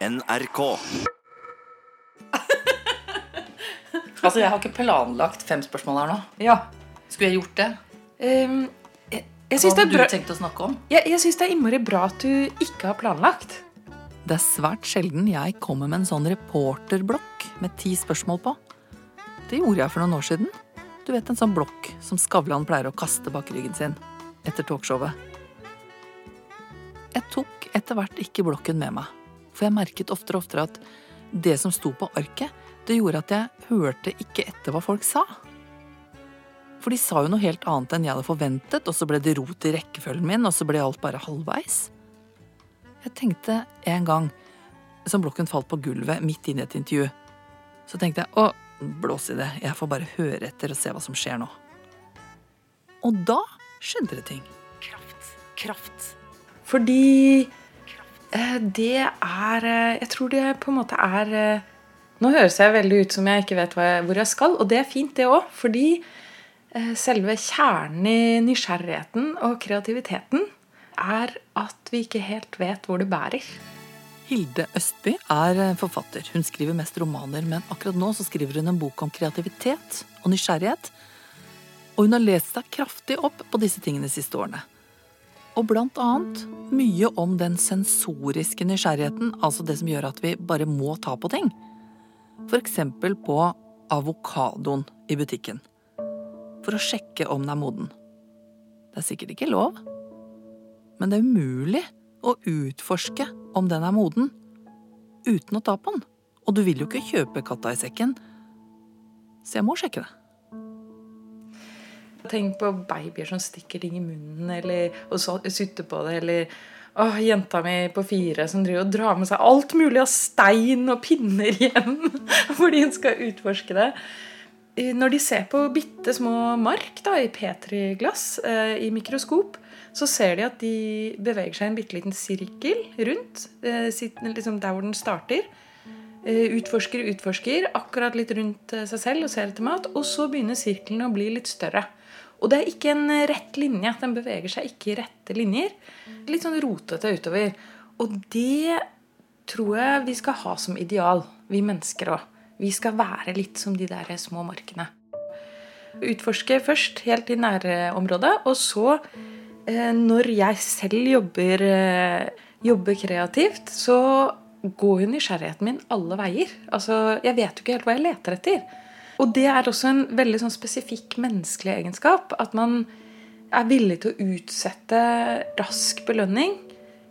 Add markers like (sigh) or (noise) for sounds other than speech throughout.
NRK. (laughs) Altså, Jeg har ikke planlagt fem spørsmål her nå. Ja. Skulle jeg gjort det? Um, jeg jeg Hva hadde er du bra- tenkt å snakke om? jeg, jeg syns det er innmari bra at du ikke har planlagt. Det er svært sjelden jeg kommer med en sånn reporterblokk med ti spørsmål på. Det gjorde jeg for noen år siden. Du vet en sånn blokk som Skavlan pleier å kaste bak ryggen sin etter talkshowet. Jeg tok etter hvert ikke blokken med meg, for jeg merket oftere og oftere at det som sto på arket, det gjorde at jeg hørte ikke etter hva folk sa. For de sa jo noe helt annet enn jeg hadde forventet, og så ble det rot i rekkefølgen min, og så ble alt bare halvveis. Jeg tenkte en gang, som blokken falt på gulvet midt inn i et intervju, så tenkte jeg å, blås i det, jeg får bare høre etter og se hva som skjer nå. Og da skjedde det ting. Kraft, kraft. Fordi det er eh, Jeg tror det på en måte er eh, Nå høres jeg veldig ut som jeg ikke vet hvor jeg skal, og det er fint, det òg. Fordi eh, selve kjernen i nysgjerrigheten og kreativiteten er at vi ikke helt vet hvor det bærer. Hilde Østby er eh, forfatter. Hun skriver mest romaner, men akkurat nå så skriver hun en bok om kreativitet og nysgjerrighet. Og hun har lest seg kraftig opp på disse tingene de siste årene. Og blant annet mye om den sensoriske nysgjerrigheten, altså det som gjør at vi bare må ta på ting. Eksempel på avokadoen i butikken. For å sjekke om den er moden. Det er sikkert ikke lov, men det er umulig å utforske om den er moden uten å ta på den. Og du vil jo ikke kjøpe katta i sekken, så jeg må sjekke det. Tenk på babyer som stikker ting i munnen eller, og sutter på det. Eller å, jenta mi på fire som driver og drar med seg alt mulig av stein og pinner hjem (laughs) fordi hun skal utforske det. Eh, Når de ser på bitte små mark da, i P3-glass eh, i mikroskop, så ser de at de beveger seg i en bitte liten sirkel rundt eh, liksom der hvor den starter. Utforsker, utforsker, akkurat litt rundt seg selv og ser etter mat. Og så begynner sirkelen å bli litt større. Og det er ikke en rett linje. Den beveger seg ikke i rette linjer. Litt sånn rotete utover. Og det tror jeg vi skal ha som ideal, vi mennesker òg. Vi skal være litt som de der små markene. Utforske først helt i nærområdet, og så, eh, når jeg selv jobber, eh, jobber kreativt, så går jo nysgjerrigheten min alle veier. Altså, Jeg vet jo ikke helt hva jeg leter etter. Og det er også en veldig sånn spesifikk menneskelig egenskap. At man er villig til å utsette rask belønning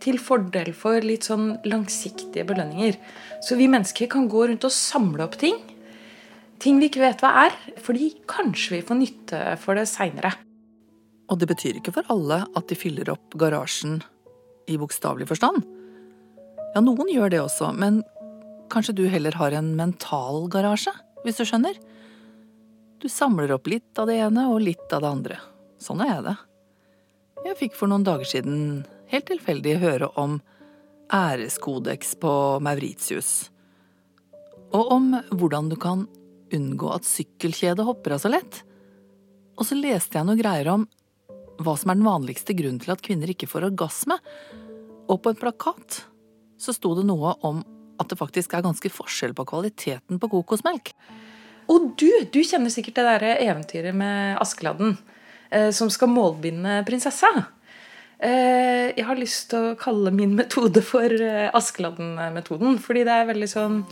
til fordel for litt sånn langsiktige belønninger. Så vi mennesker kan gå rundt og samle opp ting. Ting vi ikke vet hva er, fordi kanskje vi får nytte for det seinere. Og det betyr ikke for alle at de fyller opp garasjen i bokstavelig forstand. Ja, noen gjør det også, men kanskje du heller har en mental garasje, hvis du skjønner? Du samler opp litt av det ene og litt av det andre. Sånn er det. Jeg fikk for noen dager siden helt tilfeldig høre om æreskodeks på Mauritius. Og om hvordan du kan unngå at sykkelkjedet hopper av så lett. Og så leste jeg noe greier om hva som er den vanligste grunnen til at kvinner ikke får orgasme. Og på en plakat så sto det noe om at det faktisk er ganske forskjell på kvaliteten på kokosmelk. Og du, du kjenner sikkert det der eventyret med Askeladden eh, som skal målbinde prinsessa. Eh, jeg har lyst til å kalle min metode for eh, Askeladden-metoden. Fordi det er veldig sånn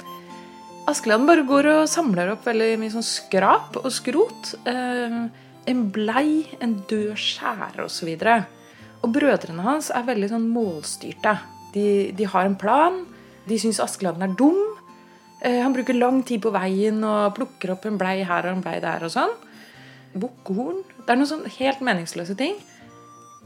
Askeladden bare går og samler opp veldig mye sånn skrap og skrot. Eh, en blei, en død skjære osv. Og, og brødrene hans er veldig sånn målstyrte. De, de har en plan. De syns Askeladden er dum. Eh, Han bruker lang tid på veien og plukker opp en blei her og en blei der og sånn. Bukkhorn Det er noen sånn helt meningsløse ting.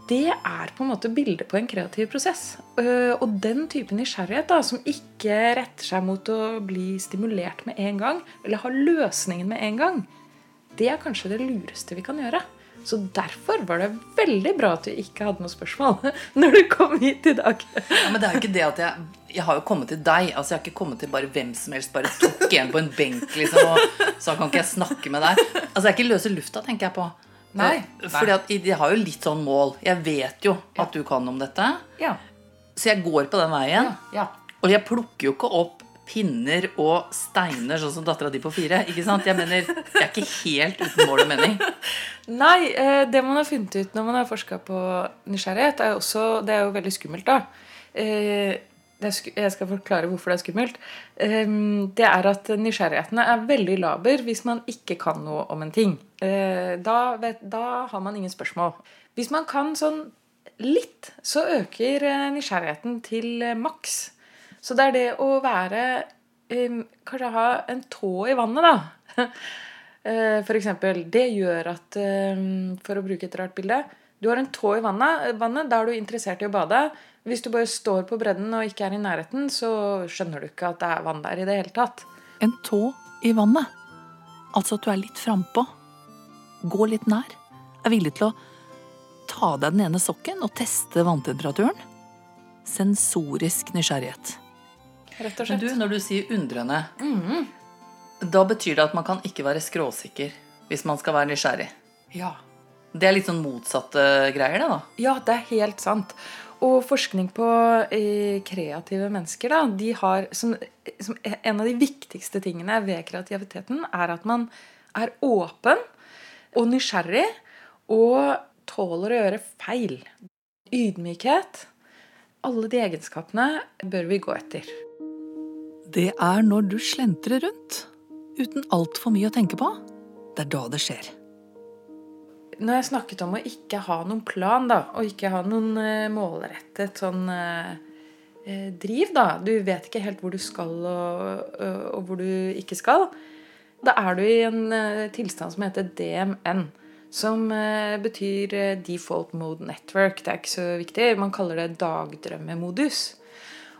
Det er på en måte bildet på en kreativ prosess. Eh, Og den type nysgjerrighet da, som ikke retter seg mot å bli stimulert med en gang, eller ha løsningen med en gang, det er kanskje det lureste vi kan gjøre. Så derfor var det veldig bra at du ikke hadde noe spørsmål (laughs) når du kom hit i dag. Ja, men det er jo ikke det at jeg Jeg har jo kommet til deg. Altså Jeg har ikke kommet til bare hvem som helst. Bare tok en på en benk, liksom, og så kan ikke jeg snakke med deg. Altså Det er ikke løse lufta, tenker jeg på. Nei. Fordi at de har jo litt sånn mål. Jeg vet jo at du kan om dette. Ja. Så jeg går på den veien. ja. Og jeg plukker jo ikke opp pinner og steiner sånn som dattera di på fire. ikke sant? Jeg mener, jeg er ikke helt uten mål og mening. Nei, eh, det man har funnet ut når man har forska på nysgjerrighet, er også Det er jo veldig skummelt, da. Eh, jeg skal forklare hvorfor det er skummelt. Eh, det er at nysgjerrigheten er veldig laber hvis man ikke kan noe om en ting. Eh, da, vet, da har man ingen spørsmål. Hvis man kan sånn litt, så øker nysgjerrigheten til maks. Så det er det å være eh, Kanskje ha en tå i vannet, da. (laughs) Eh, For eksempel. Det gjør at eh, For å bruke et rart bilde. Du har en tå i vannet, vannet, da er du interessert i å bade. Hvis du bare står på bredden og ikke er i nærheten, så skjønner du ikke at det er vann der i det hele tatt. En tå i vannet. Altså at du er litt frampå. Gå litt nær. Er villig til å ta av deg den ene sokken og teste vanntemperaturen. Sensorisk nysgjerrighet. Rett og Men du, når du sier undrende, da betyr det at man kan ikke være skråsikker hvis man skal være nysgjerrig. Ja. Det er litt sånn motsatte greier, det, da. Ja, det er helt sant. Og forskning på eh, kreative mennesker, da, de har som, som En av de viktigste tingene ved kreativiteten er at man er åpen og nysgjerrig og tåler å gjøre feil. Ydmykhet. Alle de egenskapene bør vi gå etter. Det er når du slentrer rundt uten altfor mye å tenke på. Det er da det skjer. Når jeg snakket om å ikke ha noen plan, da, og ikke ha noen eh, målrettet sånn eh, eh, driv, da Du vet ikke helt hvor du skal, og, og, og hvor du ikke skal. Da er du i en eh, tilstand som heter DMN. Som eh, betyr eh, Default Mode Network. Det er ikke så viktig. Man kaller det dagdrømmemodus.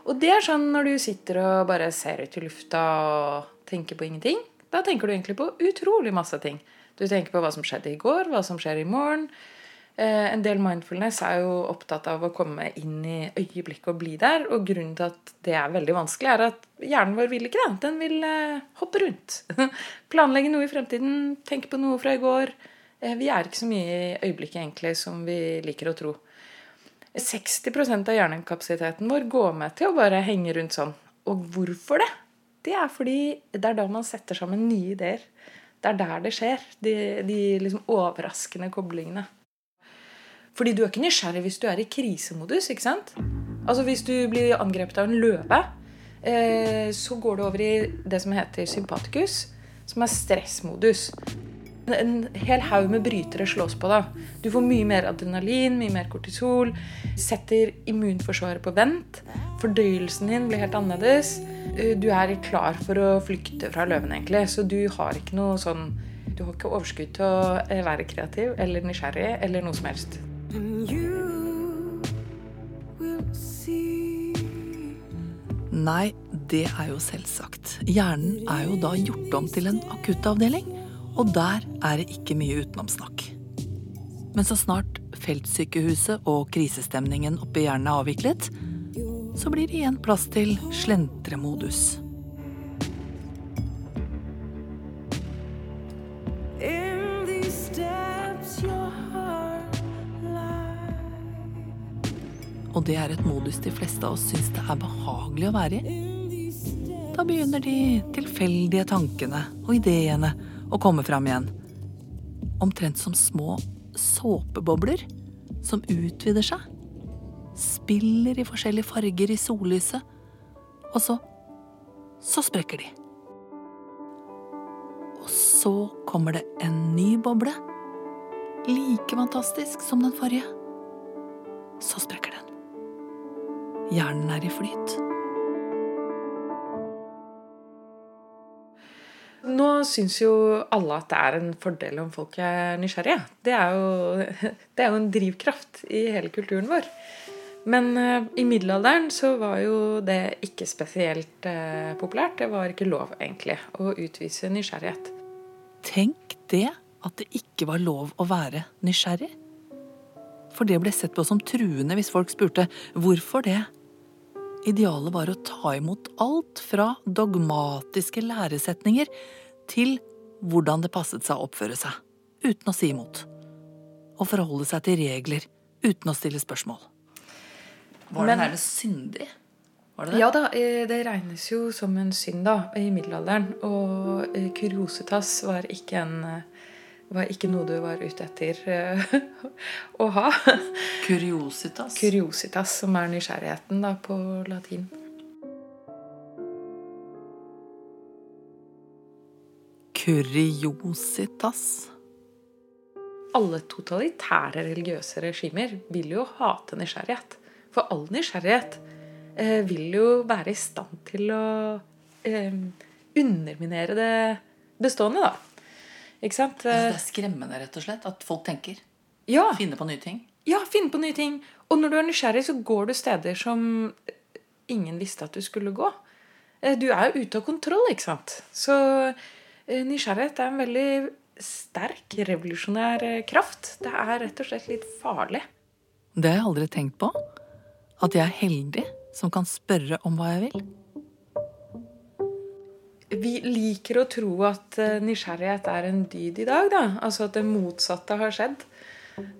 Og det er sånn når du sitter og bare ser ut i lufta og tenker på ingenting. Da tenker du egentlig på utrolig masse ting. Du tenker på hva som skjedde i går, hva som skjer i morgen. Eh, en del mindfulness er jo opptatt av å komme inn i øyeblikket og bli der. Og grunnen til at det er veldig vanskelig, er at hjernen vår vil ikke det. Den vil eh, hoppe rundt. (laughs) Planlegge noe i fremtiden, tenke på noe fra i går. Eh, vi er ikke så mye i øyeblikket egentlig som vi liker å tro. 60% av hjernekapasiteten vår går med til å bare henge rundt sånn. Og hvorfor det? Det er fordi det er da man setter sammen nye ideer. Det er der det skjer. De, de liksom overraskende koblingene. Fordi du er ikke nysgjerrig hvis du er i krisemodus. ikke sant? Altså Hvis du blir angrepet av en løve, eh, så går du over i det som heter sympatikus, som er stressmodus. En hel haug med brytere slås på. da. Du får mye mer adrenalin, mye mer kortisol. Setter immunforsvaret på vent. Fordøyelsen din blir helt annerledes. Eh, Du er klar for å flykte fra løven, egentlig. Så du har ikke noe sånn Du har ikke overskudd til å eh, være kreativ eller nysgjerrig eller noe som helst. Nei, det er jo selvsagt. Hjernen er jo da gjort om til en akuttavdeling, og der er det ikke mye utenomsnakk. Men så snart feltsykehuset og krisestemningen oppi hjernen er avviklet, så blir det igjen plass til slentremodus. Og det er et modus de fleste av oss syns det er behagelig å være i. Da begynner de tilfeldige tankene og ideene å komme fram igjen. Omtrent som små såpebobler som utvider seg. Spiller i forskjellige farger i sollyset. Og så så sprekker de. Og så kommer det en ny boble. Like fantastisk som den forrige. Så sprekker den. Hjernen er i flyt. Nå syns jo alle at det er en fordel om folk er nysgjerrige. Det er jo, (laughs) det er jo en drivkraft i hele kulturen vår. Men eh, i middelalderen så var jo det ikke spesielt eh, populært. Det var ikke lov, egentlig, å utvise nysgjerrighet. Tenk det at det ikke var lov å være nysgjerrig. For det ble sett på som truende hvis folk spurte hvorfor det. Idealet var å ta imot alt fra dogmatiske læresetninger til hvordan det passet seg å oppføre seg, uten å si imot. Og forholde seg til regler uten å stille spørsmål. Var det nærmest syndig? Var det det? Ja da, eh, det regnes jo som en synd da, i middelalderen. Og eh, kuriositas var ikke, en, eh, var ikke noe du var ute etter eh, (laughs) å ha. Kuriositas. Kuriositas, som er nysgjerrigheten da, på latin. Kuriositas. Alle totalitære religiøse regimer vil jo hate nysgjerrighet. For all nysgjerrighet eh, vil jo være i stand til å eh, underminere det bestående, da. Ikke sant? Altså, det Eh, er skremmende, rett og slett, at folk tenker. ja, Finne på nye ting. ja, finne på nye ting. Og når du er nysgjerrig, så går du steder som ingen visste at du skulle gå. Eh, Du er jo ute av kontroll, ikke sant. Så eh, nysgjerrighet er en veldig sterk, revolusjonær eh, kraft. Det er rett og slett litt farlig. Det har jeg aldri tenkt på. At jeg er heldig som kan spørre om hva jeg vil. Vi liker å tro at eh, nysgjerrighet er en dyd i dag, da. Altså at det motsatte har skjedd.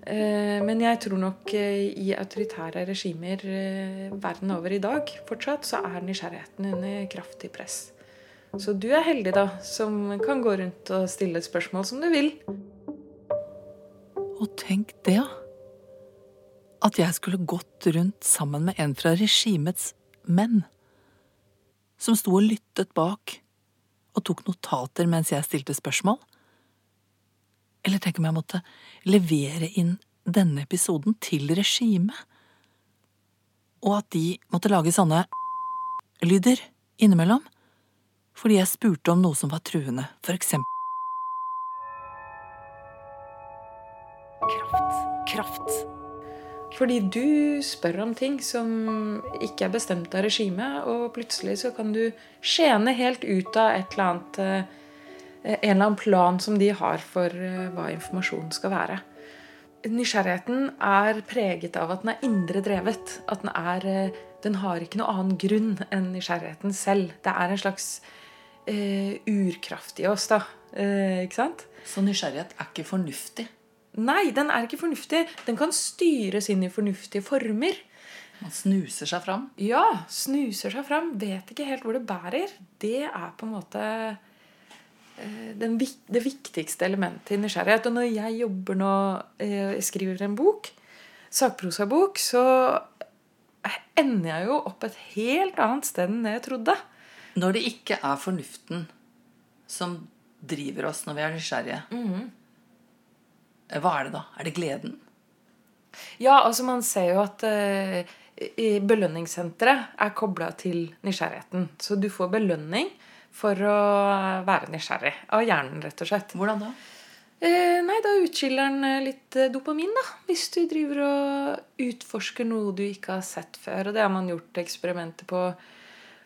Eh, Men jeg tror nok eh, i autoritære regimer verden over i dag fortsatt, så er nysgjerrigheten under kraftig press. Så du er heldig, da, som kan gå rundt og stille spørsmål som du vil. Og tenk det, ja. At jeg skulle gått rundt sammen med en fra regimets menn. Som sto og lyttet bak og tok notater mens jeg stilte spørsmål. Eller tenk om jeg måtte levere inn denne episoden til regimet. Og at de måtte lage sånne lyder innimellom. Fordi jeg spurte om noe som var truende, for eksempel. Kraft. Kraft. Fordi du spør om ting som ikke er bestemt av regimet, og plutselig så kan du skjene helt ut av et eller annet eh, En eller annen plan som de har for eh, hva informasjonen skal være. Nysgjerrigheten er preget av at den er indre drevet. At den er eh, Den har ikke noen annen grunn enn nysgjerrigheten selv. Det er en slags uh, urkraft i oss, da. Uh, ikke sant? Så nysgjerrighet er ikke fornuftig. Nei, den er ikke fornuftig. Den kan styres inn i fornuftige former. Man snuser seg fram. Ja, snuser seg fram, vet ikke helt hvor det bærer. Det er på en måte eh, den, det viktigste elementet i nysgjerrighet. Og når jeg jobber nå, eh, skriver en bok, sakprosabok, så ender jeg jo opp et helt annet sted enn det jeg trodde. Når det ikke er fornuften som driver oss når vi er nysgjerrige, Eh, hva er det da? Er det gleden? Ja, altså man ser jo at uh, i belønningssenteret er kobla til nysgjerrigheten. Så du får belønning for å være nysgjerrig av hjernen, rett og slett. Hvordan da? Eh, nei, da utskiller den eh, litt eh, dopamin, da. Hvis du driver og utforsker noe du ikke har sett før. Og det har man gjort eksperimenter på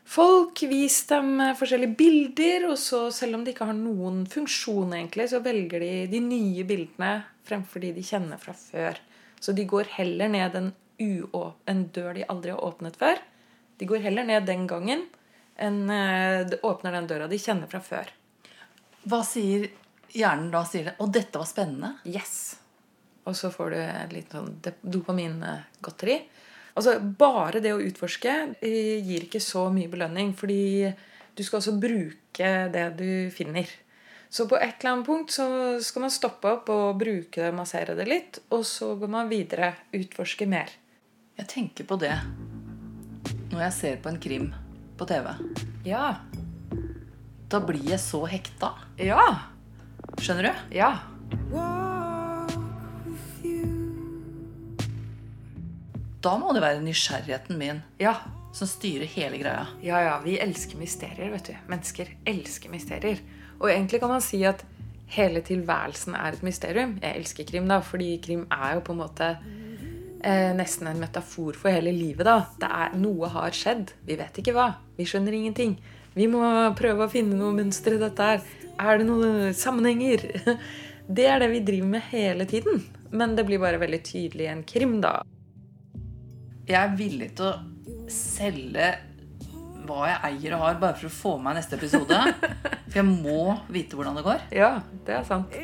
folk. vis dem eh, forskjellige bilder, og så, selv om de ikke har noen funksjon, egentlig, så velger de de nye bildene fremfor de de kjenner fra før. Så de går heller ned en, en dør de aldri har åpnet før. De går heller ned den gangen enn eh, de åpner den døra de kjenner fra før. Hva sier hjernen da? Sier det Og dette var spennende'? Yes. Og så får du et lite sånn dopamingodteri. Altså, bare det å utforske eh, gir ikke så mye belønning, fordi du skal også bruke det du finner. Så på et eller annet punkt så skal man stoppe opp og bruke det, massere det litt, og så går man videre, utforske mer. Jeg tenker på det når jeg ser på en krim på TV. Ja. Da blir jeg så hekta. Ja. Skjønner du? Ja. Walk Da må det være nysgjerrigheten min Ja. som styrer hele greia. Ja, ja, vi elsker mysterier, vet du. Mennesker elsker mysterier. Og egentlig kan man si at hele tilværelsen er et mysterium. Jeg elsker krim, da, fordi krim er jo på en måte eh, nesten en metafor for hele livet, da. Det er, noe har skjedd. Vi vet ikke hva. Vi skjønner ingenting. Vi må prøve å finne noe mønster i dette her. Er det noen sammenhenger? (laughs) Det er det vi driver med hele tiden. Men det blir bare veldig tydelig i en krim, da. Jeg er villig til å selge hva jeg eier og har, bare for å få med meg neste episode. For jeg må vite hvordan det går. Ja, det er sant.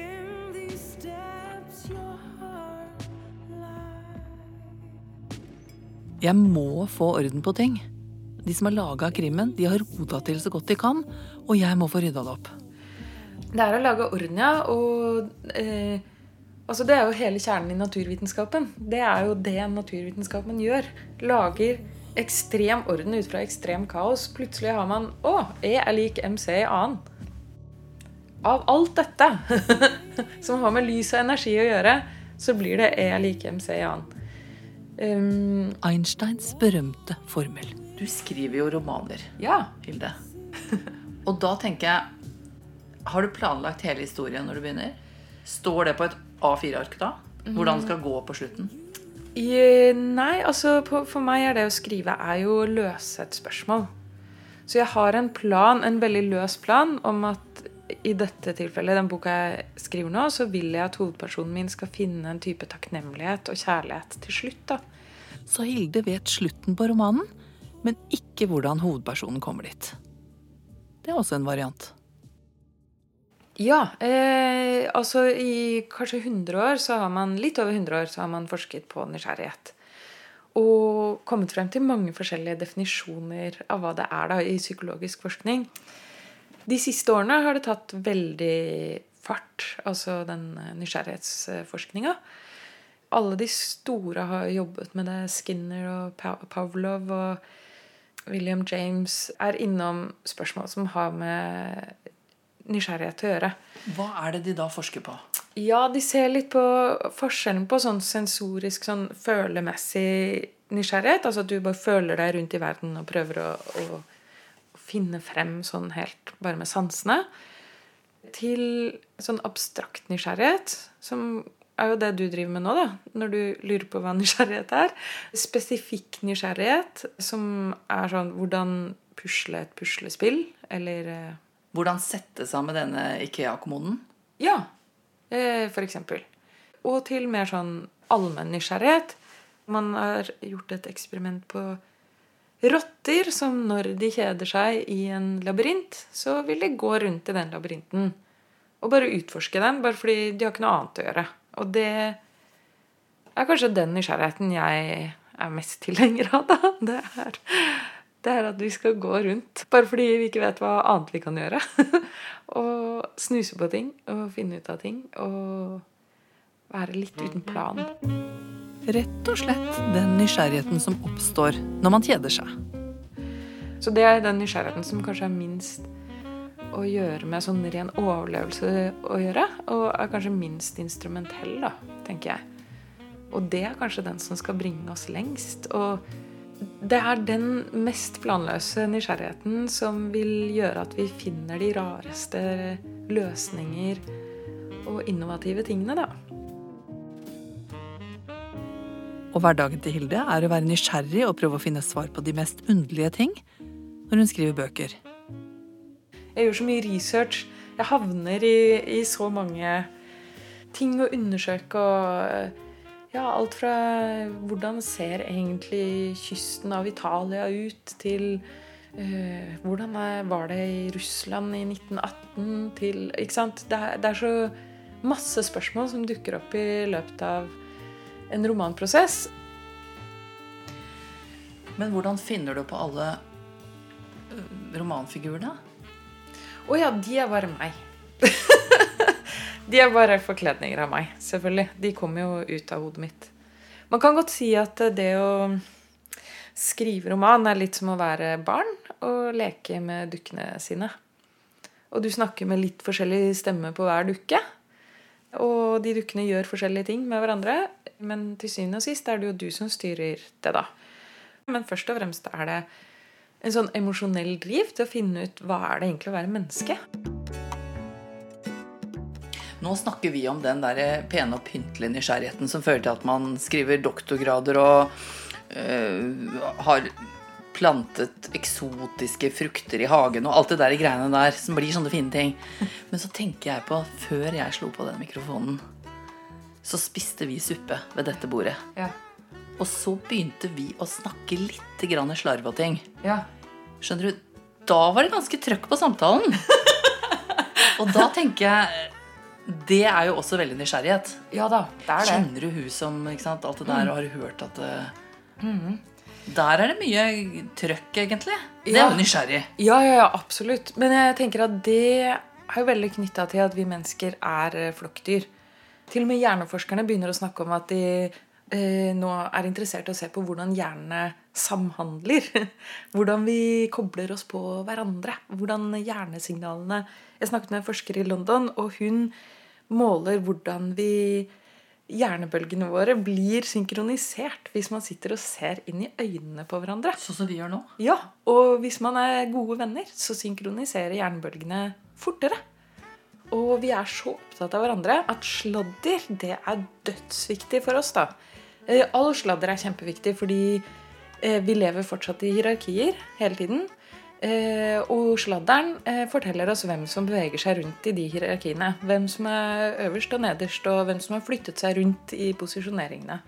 Jeg må få orden på ting. De som har laga krimmen, de har rota til så godt de kan, og jeg må få rydda det opp. Det er å lage orden, ja. Og eh, altså det er jo hele kjernen i naturvitenskapen. Det er jo det naturvitenskapen gjør. Lager ekstrem orden ut fra ekstrem kaos. Plutselig har man Å, E er lik MC i annen. Av alt dette (laughs) som har med lys og energi å gjøre, så blir det E er lik MC i annen. Um, Einsteins berømte formel. Du skriver jo romaner, ja. Hilde. Og da tenker jeg Har du planlagt hele historien når du begynner? Står det på et A4-ark da? Hvordan det skal gå på slutten? I, nei, altså på, for meg er det å skrive er jo å løse et spørsmål. Så jeg har en plan, en veldig løs plan, om at i dette tilfellet, den boka jeg skriver nå, så vil jeg at hovedpersonen min skal finne en type takknemlighet og kjærlighet til slutt. da. Så Hilde vet slutten på romanen, men ikke hvordan hovedpersonen kommer dit. Det er også en variant. Ja, eh, altså i kanskje 100 år, så har man, litt over 100 år, så har man forsket på nysgjerrighet. Og kommet frem til mange forskjellige definisjoner av hva det er da i psykologisk forskning. De siste årene har det tatt veldig fart, altså den eh, nysgjerrighetsforskninga. Alle de store har jobbet med det. Skinner og Pavlov og William James er innom spørsmål som har med nysgjerrighet til å gjøre. Hva er det de da forsker på? Ja, de ser litt på forskjellen på sånn sensorisk, sånn følemessig nysgjerrighet. Altså at du bare føler deg rundt i verden og prøver å, å finne frem sånn helt bare med sansene. Til sånn abstrakt nysgjerrighet, som er jo det du driver med nå, da. Når du lurer på hva (laughs) nysgjerrighet er. Spesifikk nysgjerrighet, som er sånn hvordan pusle et puslespill, eller eh, Hvordan sette sammen denne Ikea-kommoden? Ja, eh, for eksempel. Og til mer sånn allmenn nysgjerrighet. Man har gjort et eksperiment på rotter som når de kjeder seg i en labyrint, så vil de gå rundt i den labyrinten og bare utforske den, bare fordi de har ikke noe annet å gjøre. Og det er kanskje den nysgjerrigheten jeg er mest tilhenger av, da. Det er, det er at vi skal gå rundt bare fordi vi ikke vet hva annet vi kan gjøre. (laughs) og snuse på ting og finne ut av ting og være litt uten plan. Rett og slett den nysgjerrigheten som oppstår når man kjeder seg. Så det er den nysgjerrigheten som kanskje er minst å gjøre med sånn ren overlevelse å gjøre, og er kanskje minst instrumentell, da, tenker jeg. Og det er kanskje den som skal bringe oss lengst. Og det er den mest planløse nysgjerrigheten som vil gjøre at vi finner de rareste løsninger og innovative tingene, da. Og hverdagen til Hilde er å være nysgjerrig og prøve å finne svar på de mest underlige ting når hun skriver bøker. Jeg gjør så mye research. Jeg havner i, i så mange ting å undersøke. og ja, Alt fra hvordan ser egentlig kysten av Italia ut, til uh, hvordan var det i Russland i 1918, til Ikke sant? Det er, det er så masse spørsmål som dukker opp i løpet av en romanprosess. Men hvordan finner du på alle ø, romanfigurene? Å ja, de er bare meg. (laughs) de er bare forkledninger av meg, selvfølgelig. De kommer jo ut av hodet mitt. Man kan godt si at det å skrive roman er litt som å være barn og leke med dukkene sine. Og du snakker med litt forskjellig stemme på hver dukke. Og de dukkene gjør forskjellige ting med hverandre. Men til syvende og sist er det jo du som styrer det, da. Men først og fremst er det en sånn emosjonell driv til å finne ut hva er det egentlig å være menneske. Nå snakker vi om den der pene og pyntelige nysgjerrigheten som fører til at man skriver doktorgrader og øh, har plantet eksotiske frukter i hagen og alt det der greiene der som blir sånne fine ting. Men så tenker jeg på, før jeg slo på den mikrofonen, så spiste vi suppe ved dette bordet. Ja. Og så begynte vi å snakke litt grann slarv og ting. Ja. Skjønner du? Da var det ganske trøkk på samtalen. (laughs) og da tenker jeg Det er jo også veldig nysgjerrighet. ja da, det er det. Kjenner du hun som ikke sant, alt det der, og har hørt at det, Der er det mye trøkk, egentlig. Det er jo nysgjerrig. Ja, ja, ja, absolutt. Men jeg tenker at det er jo veldig knytta til at vi mennesker er eh, flokkdyr. Til og med hjerneforskerne begynner å snakke om at de nå er interessert i å se på hvordan hjernene samhandler. (laughs) Hvordan vi kobler oss på hverandre. Hvordan hjernesignalene Jeg snakket med en forsker i London, og hun måler hvordan vi hjernebølgene våre blir synkronisert hvis man sitter og ser inn i øynene på hverandre. Sånn som vi gjør nå. Ja, og hvis man er gode venner, så synkroniserer hjernebølgene fortere. Og vi er så opptatt av hverandre at sladder det er dødsviktig for oss. da. Eh, All sladder er kjempeviktig fordi eh, vi lever fortsatt i hierarkier hele tiden. Eh, og sladderen forteller oss hvem som beveger seg rundt i de hierarkiene. Hvem som er øverst og nederst, og hvem som har flyttet seg rundt i posisjoneringene.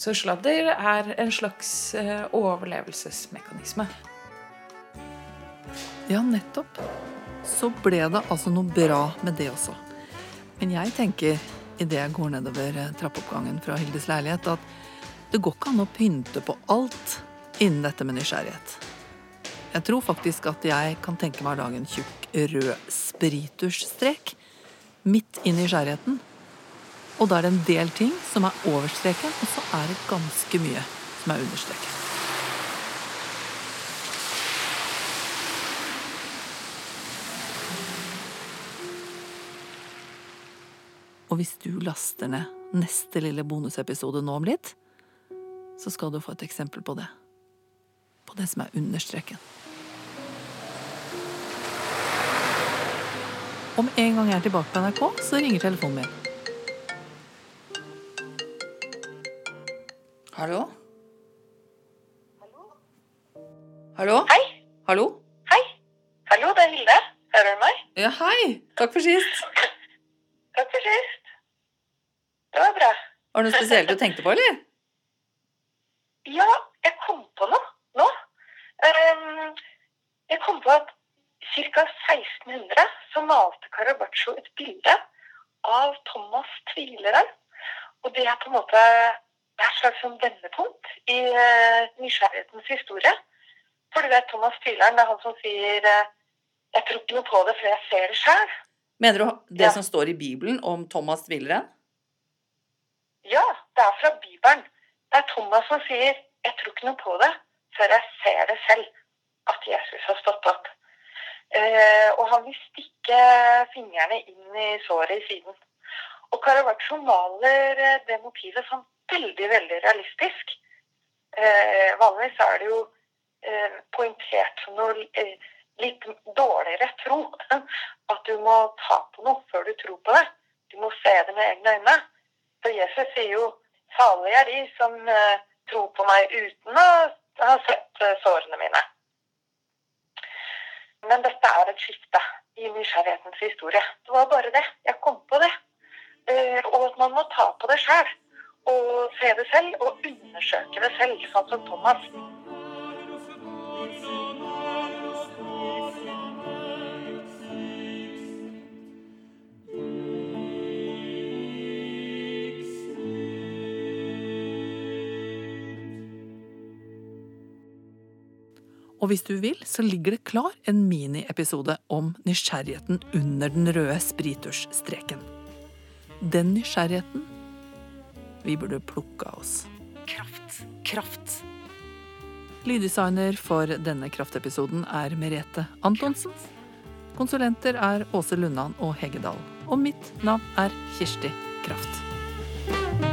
Så sladder er en slags overlevelsesmekanisme. Ja, nettopp. Så ble det altså noe bra med det også. Men jeg tenker, idet jeg går nedover eh, trappeoppgangen fra Hildes leilighet, at det går ikke an å pynte på alt innen dette med nysgjerrighet. Jeg tror faktisk at jeg kan tenke meg å lage en tjukk rød spiritusstrek midt i nysgjerrigheten. Og da er det en del ting som er over streken, og så er det ganske mye som er under streken. Og hvis du laster ned neste lille bonusepisode nå om litt, så skal du få et eksempel på det. På det som er understreken. Om en gang jeg er tilbake på NRK, så ringer telefonen min. Hallo? Hallo? Hei. Hallo? Hei. Hallo, det er Hilde. Hører du meg? Ja, hei. Takk for sist. (laughs) Takk for sist. Det var bra. Var det noe spesielt du tenkte på, eller? (laughs) Ja, jeg kom på noe nå. Ehm, jeg kom på at ca. 1600 så malte Carabaccio et bilde av Thomas Tvileren. Og det er på en måte et slags sånn vendepunkt i eh, nysgjerrighetens historie. For du vet, Thomas Tvileren det er han som sier eh, 'Jeg tror ikke noe på det før jeg ser det sjøl'. Mener du det Ja. som står i Bibelen om Thomas Tvileren? Ja, det er fra Bibelen. Det er Thomas som sier 'jeg tror ikke noe på det før jeg ser det selv', at Jesus har stått opp. Eh, og han vil stikke fingrene inn i såret i siden. Og Caravaggio maler eh, det motivet som veldig, veldig realistisk. Eh, vanligvis er det jo eh, poengtert som noe eh, litt dårligere tro. (laughs) At du må ta på noe før du tror på det. Du må se det med egne øyne. For Jesus sier jo 'salige er de som eh, tror på meg uten å ha sett eh, sårene mine'. Men dette er et skifte i nysgjerrighetens historie. Det var bare det. Jeg kom på det. Eh, og at man må ta på det sjøl. Og se det selv, og undersøke det selv, sånn som Thomas. Og hvis du vil, så ligger det klar en miniepisode om nysgjerrigheten under den røde spiritusstreken. Den nysgjerrigheten vi burde plukke av oss. Kraft. Kraft. Lyddesigner for denne kraftepisoden er Merete Antonsen. Konsulenter er Åse Lundan og Hegedal. Og mitt navn er Kirsti. Kraft.